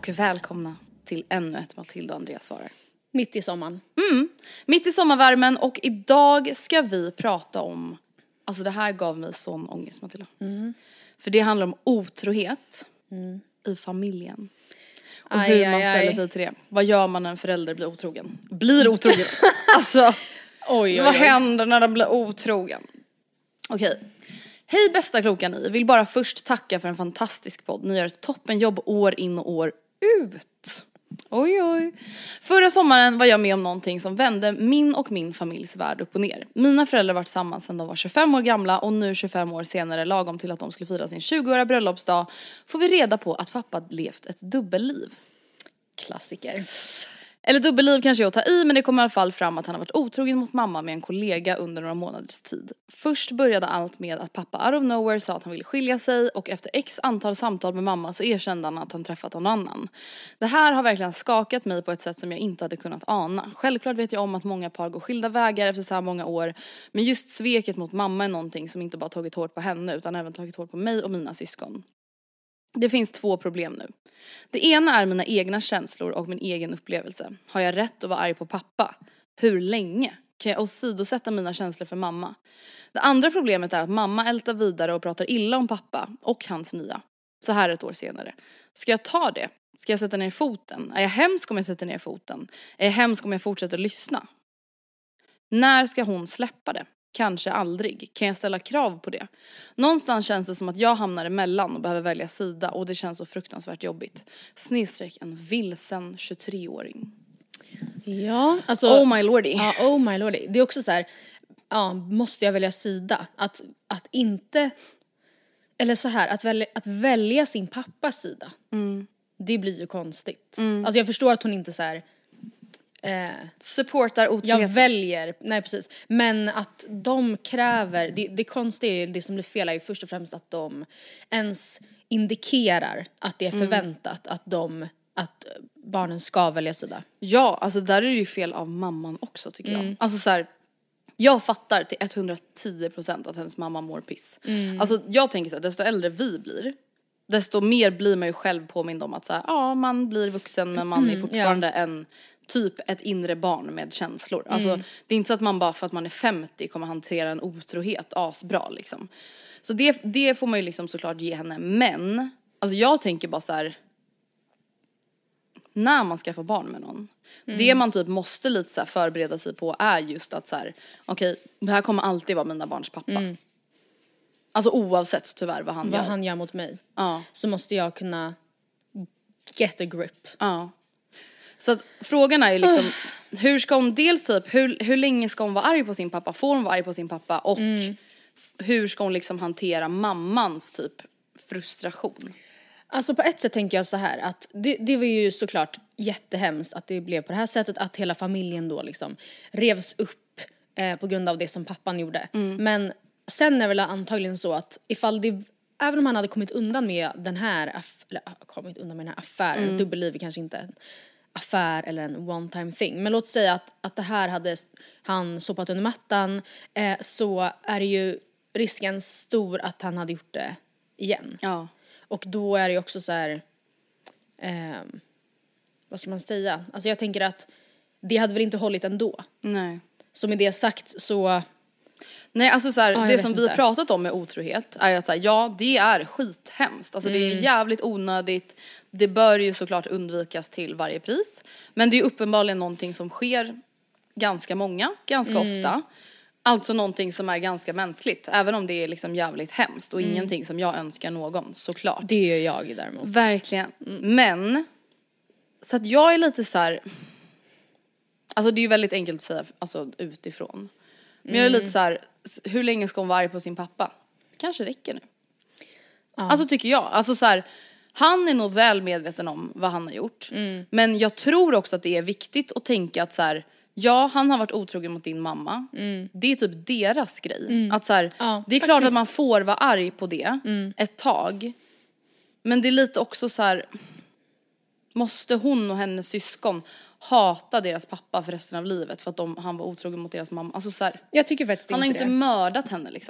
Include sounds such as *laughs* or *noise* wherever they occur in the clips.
Och välkomna till ännu ett Matilda och Andreas svarar. Mitt i sommaren. Mitt i sommarvärmen och idag ska vi prata om, alltså det här gav mig sån ångest Matilda. Mm. För det handlar om otrohet i familjen. Och Aj, hur man aj, ställer aj. sig till det. Vad gör man när en förälder blir otrogen? Blir otrogen! *laughs* alltså, Oj, oj, vad händer när de blir otrogen? Okej. Hej bästa kloka ni, vill bara först tacka för en fantastisk podd. Ni gör ett toppenjobb år in och år ut. Oj oj. Förra sommaren var jag med om någonting som vände min och min familjs värld upp och ner. Mina föräldrar var tillsammans sedan de var 25 år gamla och nu 25 år senare, lagom till att de skulle fira sin 20-åriga bröllopsdag, får vi reda på att pappa levt ett dubbelliv. Klassiker. Eller dubbelliv kanske är att ta i men det kommer i alla fall fram att han har varit otrogen mot mamma med en kollega under några månaders tid. Först började allt med att pappa out of nowhere sa att han ville skilja sig och efter x antal samtal med mamma så erkände han att han träffat någon annan. Det här har verkligen skakat mig på ett sätt som jag inte hade kunnat ana. Självklart vet jag om att många par går skilda vägar efter så här många år men just sveket mot mamma är någonting som inte bara tagit hårt på henne utan även tagit hårt på mig och mina syskon. Det finns två problem nu. Det ena är mina egna känslor och min egen upplevelse. Har jag rätt att vara arg på pappa? Hur länge? Kan jag åsidosätta mina känslor för mamma? Det andra problemet är att mamma ältar vidare och pratar illa om pappa och hans nya. Så här ett år senare. Ska jag ta det? Ska jag sätta ner foten? Är jag hemsk om jag sätter ner foten? Är jag hemsk om jag fortsätter lyssna? När ska hon släppa det? Kanske aldrig. Kan jag ställa krav på det? Någonstans känns det som att jag hamnar emellan och behöver välja sida och det känns så fruktansvärt jobbigt. Snedstreck en vilsen 23-åring. Ja, alltså. Oh my lordy. Ja, oh my lordy. Det är också så här, ja, måste jag välja sida? Att, att inte, eller så här, att välja, att välja sin pappas sida. Mm. Det blir ju konstigt. Alltså jag förstår att hon inte så här. Eh, Supportar jag otroheten. väljer, nej precis. Men att de kräver, det, det konstiga är ju, det som blir fel är ju först och främst att de ens indikerar att det är Mm. förväntat att de, att barnen ska välja sida. Ja, alltså där är det ju fel av mamman också tycker Mm. jag. Alltså så här, jag fattar till 110% att hennes mamma mår piss. Mm. Alltså jag tänker så här, desto äldre vi blir, desto mer blir man ju själv påmind om att så här, ja man blir vuxen men man är fortfarande en typ ett inre barn med känslor. Alltså det är inte så att man bara för att man är 50 kommer hantera en otrohet asbra liksom. Så det, det får man ju liksom såklart ge henne men, alltså jag tänker bara så här när man skaffar barn med någon. Det man typ måste lite så förbereda sig på är just att så här, okej det här kommer alltid vara mina barns pappa. Alltså oavsett tyvärr vad han Vad gör. han gör mot mig. Ja. Så måste jag kunna get a grip. Ja. Så att frågan är ju liksom, hur ska hon dels typ, hur, hur länge ska hon vara arg på sin pappa? Får hon vara arg på sin pappa? Och f- hur ska hon liksom hantera mammans typ frustration? Alltså på ett sätt tänker jag så här att det, det var ju såklart jättehemskt att det blev på det här sättet, att hela familjen då liksom revs upp eh, på grund av det som pappan gjorde. Men sen är det väl antagligen så att ifall det, även om han hade kommit undan med den här, eller ah, kommit undan med den här affären, dubbelliv är kanske inte affär eller en one time thing, men låt säga att, att det här hade han sopat under mattan, eh, så är det ju risken stor att han hade gjort det igen. Ja. Och då är det ju också så här, ehm, vad ska man säga? Alltså jag tänker att det hade väl inte hållit ändå. Nej. Så med det sagt så, Nej alltså så här, jag det som vi inte. pratat om med otrohet är att så här, ja det är skithemskt. Alltså det är Mm. jävligt onödigt. Det bör ju såklart undvikas till varje pris. Men det är uppenbarligen någonting som sker ganska många, ganska Mm. ofta. Alltså någonting som är ganska mänskligt. Även om det är liksom jävligt hemskt och ingenting som jag önskar någon såklart. Mm. det gör jag däremot. Verkligen. Men, så att jag är lite så här. Alltså det är ju väldigt enkelt att säga alltså, utifrån. Men jag är lite så här, hur länge ska hon vara arg på sin pappa? Kanske räcker nu. Alltså tycker jag. Alltså så här, han är nog väl medveten om vad han har gjort. Men jag tror också att det är viktigt att tänka att så här, ja han har varit otrogen mot din mamma. Det är typ deras grej. Att så här, Ja, det är klart att man får vara arg på det ett tag. Men det är lite också så här. Måste hon och hennes syskon hata deras pappa för resten av livet för att de, han var otrogen mot deras mamma? Alltså så här, Jag tycker faktiskt han har inte det. mördat henne liksom.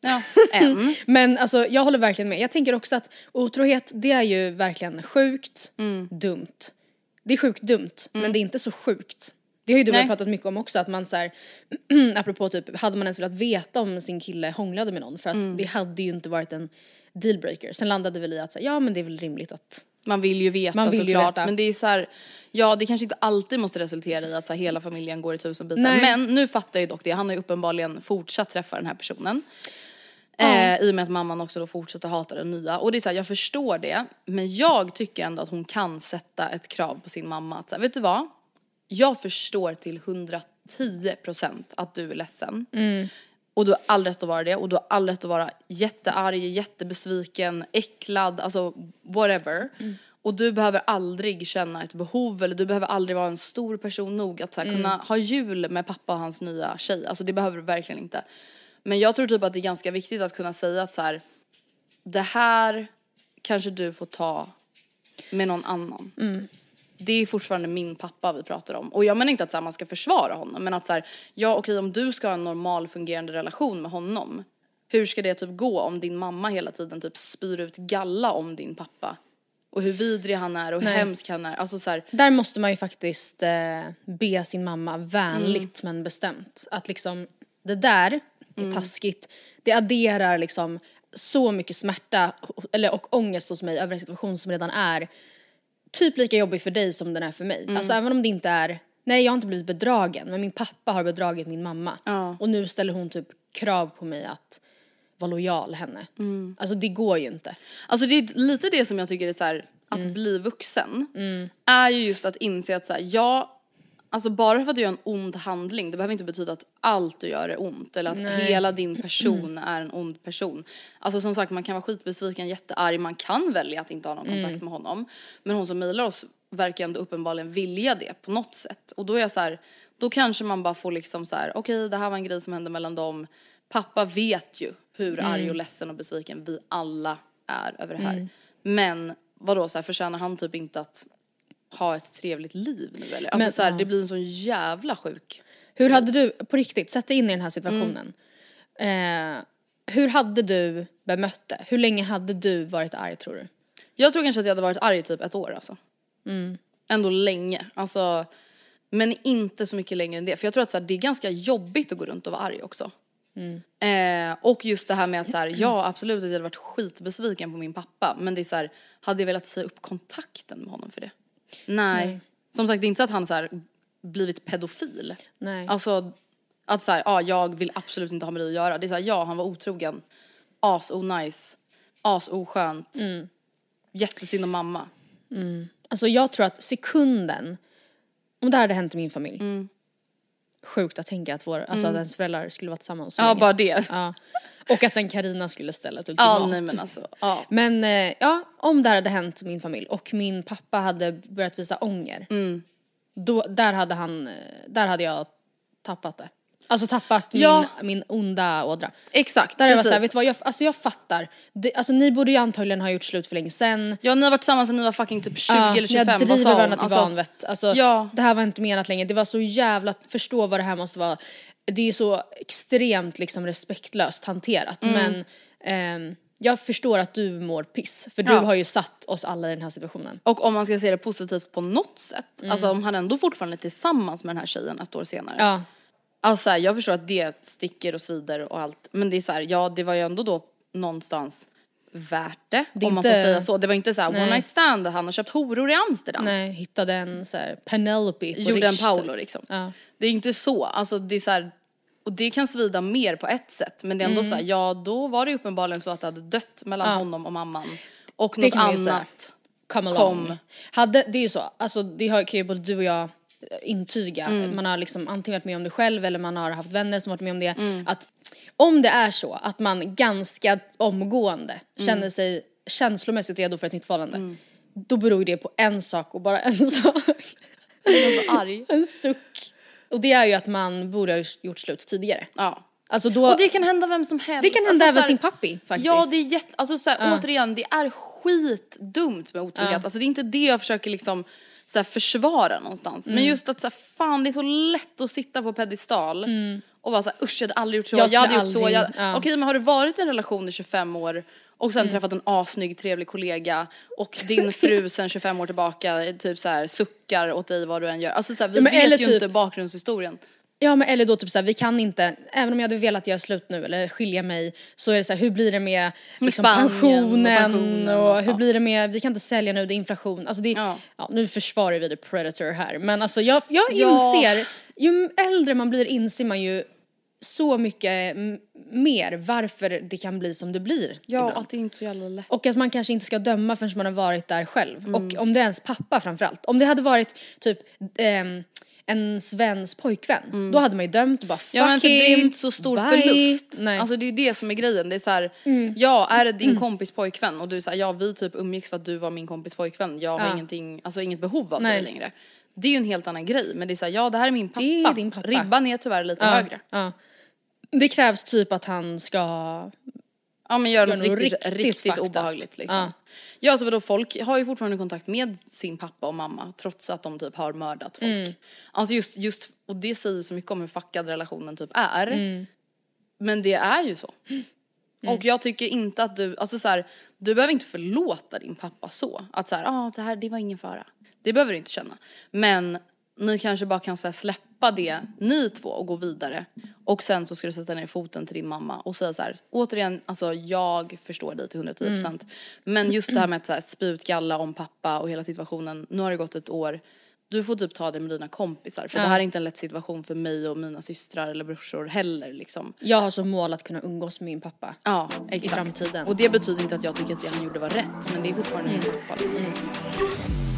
Ja, *laughs* en. Men alltså jag håller verkligen med. Jag tänker också att otrohet det är ju verkligen sjukt dumt. Det är sjukt dumt men det är inte så sjukt. Det har ju du och jag pratat mycket om också att man så här, *clears throat* apropå typ hade man ens velat veta om sin kille hånglade med någon för att det hade ju inte varit en dealbreaker. Sen landade vi väl i att säga, ja men det är väl rimligt att Man vill ju veta Man vill ju såklart. veta. Men det är så här, ja det kanske inte alltid måste resultera i att så här, hela familjen går i tusen bitar. Nej. Men nu fattar jag ju dock det, han har ju uppenbarligen fortsatt träffa den här personen. Eh, I och med att mamman också då fortsätter hata den nya. Och det är så här, jag förstår det. Men jag tycker ändå att hon kan sätta ett krav på sin mamma. Att så här, vet du vad? Jag förstår till 110% att du är ledsen. Och du har all rätt att vara det och du har all rätt att vara jättearg, jättebesviken, äcklad, alltså whatever. Och du behöver aldrig känna ett behov eller du behöver aldrig vara en stor person nog att så här, kunna ha jul med pappa och hans nya tjej. Alltså det behöver du verkligen inte. Men jag tror typ att det är ganska viktigt att kunna säga att så här, det här kanske du får ta med någon annan. Det är fortfarande min pappa vi pratar om. Och jag menar inte att så här, man ska försvara honom men att så här, ja okej om du ska ha en normal fungerande relation med honom. Hur ska det typ gå om din mamma hela tiden typ spyr ut galla om din pappa? Och hur vidrig han är och hur hemsk han är. Alltså så här, Där måste man ju faktiskt eh, be sin mamma vänligt men bestämt. Att liksom, det där är taskigt. Det adderar liksom så mycket smärta eller, och ångest hos mig över en situation som redan är typ lika jobbig för dig som den är för mig. Alltså även om det inte är, nej jag har inte blivit bedragen men min pappa har bedragit min mamma. Ja. Och nu ställer hon typ krav på mig att vara lojal henne. Alltså det går ju inte. Alltså det är lite det som jag tycker är så här, att bli vuxen är ju just att inse att så här, ja, alltså bara för att du gör en ond handling det behöver inte betyda att allt du gör är ont eller att hela din *clears throat* person är en ond person. Alltså som sagt man kan vara skitbesviken, jättearg, man kan välja att inte ha någon kontakt med honom. Men hon som mejlar oss verkar ändå uppenbarligen vilja det på något sätt och då är jag så här, då kanske man bara får liksom så här, okej det här var en grej som hände mellan dem. Pappa vet ju hur arg och ledsen och besviken vi alla är över det här. Men vadå så här, förtjänar han typ inte att ha ett trevligt liv nu eller? Alltså Men- så här, det blir en sån jävla sjuk. Hur hade du, på riktigt, sätt dig in i den här situationen. Eh, hur hade du bemött det? Hur länge hade du varit arg tror du? Jag tror kanske att jag hade varit arg typ ett år alltså. Ändå länge. Alltså, men inte så mycket längre än det. För jag tror att så här, det är ganska jobbigt att gå runt och vara arg också. Eh, och just det här med att så här, ja absolut att jag hade varit skitbesviken på min pappa men det är så här, hade jag velat säga upp kontakten med honom för det? Nej. Som sagt det är inte så att han så här blivit pedofil. Nej. Alltså att så här, ja jag vill absolut inte ha med det att göra. Det är så här, ja han var otrogen, as onajs, as oskönt, jättesynd om mamma. Alltså jag tror att sekunden, om det här hade hänt i min familj. Sjukt att tänka att, vår, alltså att ens föräldrar skulle vara tillsammans så Ja länge. bara det. Ja. Och att sen Karina skulle ställa ett ultimat. Ja nej men alltså, ja. Men eh, ja, om det här hade hänt min familj och min pappa hade börjat visa ånger. Mm. Då, där hade han, eh, där hade jag tappat det. Alltså tappat Ja. min, min onda ådra. Exakt, Där det var precis. såhär, vet du vad, jag, alltså jag fattar. Det, alltså ni borde ju antagligen ha gjort slut för länge sen. Ja ni har varit tillsammans sedan ni var fucking typ 20 Ja, eller 25, jag vad driver sa hon? varandra till Alltså, vanvett. Alltså, Ja. Det här var inte menat längre. Det var så jävla, förstå vad det här måste vara. Det är så extremt liksom respektlöst hanterat. Mm. Men ehm, jag förstår att du mår piss. För du Ja. har ju satt oss alla i den här situationen. Och om man ska se det positivt på något sätt, alltså om han ändå fortfarande är tillsammans med den här tjejen ett år senare. Ja. Alltså så här, jag förstår att det sticker och svider och allt, men det är så här, ja det var ju ändå då någonstans värt det, Det om man inte- får säga så. Det var inte så här one night stand, han har köpt horor i Amsterdam. Nej, hittade en så här Penelope på Gjorde en Paolo liksom. Ja. Det är inte så, alltså det är så här, och det kan svida mer på ett sätt men det är ändå så här, ja då var det uppenbarligen så att det hade dött mellan Mm. Ja. honom och mamman. Och något annat. Kom. Hade, det är ju så, alltså det har, kan ju både du och jag intyga. Mm. Man har liksom antingen varit med om det själv eller man har haft vänner som varit med om det. Mm. Att om det är så att man ganska omgående Mm. känner sig känslomässigt redo för ett nytt förhållande. Då beror det på en sak och bara en *laughs* sak. en suck. Och det är ju att man borde ha gjort slut tidigare. Ja. Alltså då, Och det kan hända vem som helst. det kan hända Alltså, även här- sin pappi faktiskt. Ja det är jätte, alltså så här, återigen det är skitdumt med otrygghet. Alltså det är inte det jag försöker liksom så här, försvara någonstans. Mm. Men just att så här, fan det är så lätt att sitta på pedestal och vara så här, usch jag hade aldrig gjort så, Mm. Jag jag, hade skulle gjort så. aldrig- Jag... ja. Mm. Okej men har du varit i en relation i 25 år och sen träffat en asnygg trevlig kollega och din fru *laughs* sen 25 år tillbaka typ så här suckar åt dig vad du än gör. Alltså så här, vi Ja, vet ju typ- inte bakgrundshistorien. Ja men eller då typ såhär, vi kan inte, även om jag hade velat göra slut nu eller skilja mig så är det såhär, hur blir det med liksom, Spanien och pensionen pensionen och, och- hur ja. blir det med, vi kan inte sälja nu, det är inflation. Alltså det, ja. Ja. nu försvarar vi the predator här men alltså jag, jag Ja. inser, ju äldre man blir inser man ju så mycket mer varför det kan bli som det blir. Ja ibland. att det är inte så jävla lätt. Och att man kanske inte ska döma förrän man har varit där själv. Mm. Och om det är ens pappa framförallt. Om det hade varit typ ehm, en Svens pojkvän, då hade man ju dömt och bara fuck Mm. Ja men för him, det är inte så stor bye. förlust. Nej. Mm. Alltså det är ju det som är grejen. Det är så här, ja är det din kompis pojkvän och du säger ja vi typ umgicks för att du var min kompis pojkvän. Jag har Ja. ingenting, alltså inget behov av dig längre. Det är ju en helt annan grej men det är så här, ja det här är min pappa. Det är din pappa. Ribban är tyvärr lite ja, högre. Ja. Det krävs typ att han ska... Ja men gör Gör något något riktigt, riktigt riktigt, obehagligt liksom. Ja. Ja alltså vadå folk har ju fortfarande kontakt med sin pappa och mamma trots att de typ har mördat folk. Mm. Alltså just, just, och det säger så mycket om hur fuckad relationen typ är. Mm. Men det är ju så. Och jag tycker inte att du, alltså så här, du behöver inte förlåta din pappa så. Att så här, ah, det här det var ingen fara. Det behöver du inte känna. Men ni kanske bara kan så släppa det, ni två, och gå vidare. Och sen så ska du sätta ner foten till din mamma och säga så här, återigen, alltså jag förstår dig till 110%. Men just det här med att så här, spy ut galla om pappa och hela situationen, nu har det gått ett år. Du får typ ta det med dina kompisar för det här är inte en lätt situation för mig och mina systrar eller brorsor heller liksom. Jag har som mål att kunna umgås med min pappa. Ja, exakt. framtiden. Och det betyder inte att jag tycker att det han gjorde var rätt, men det är fortfarande min pappa liksom.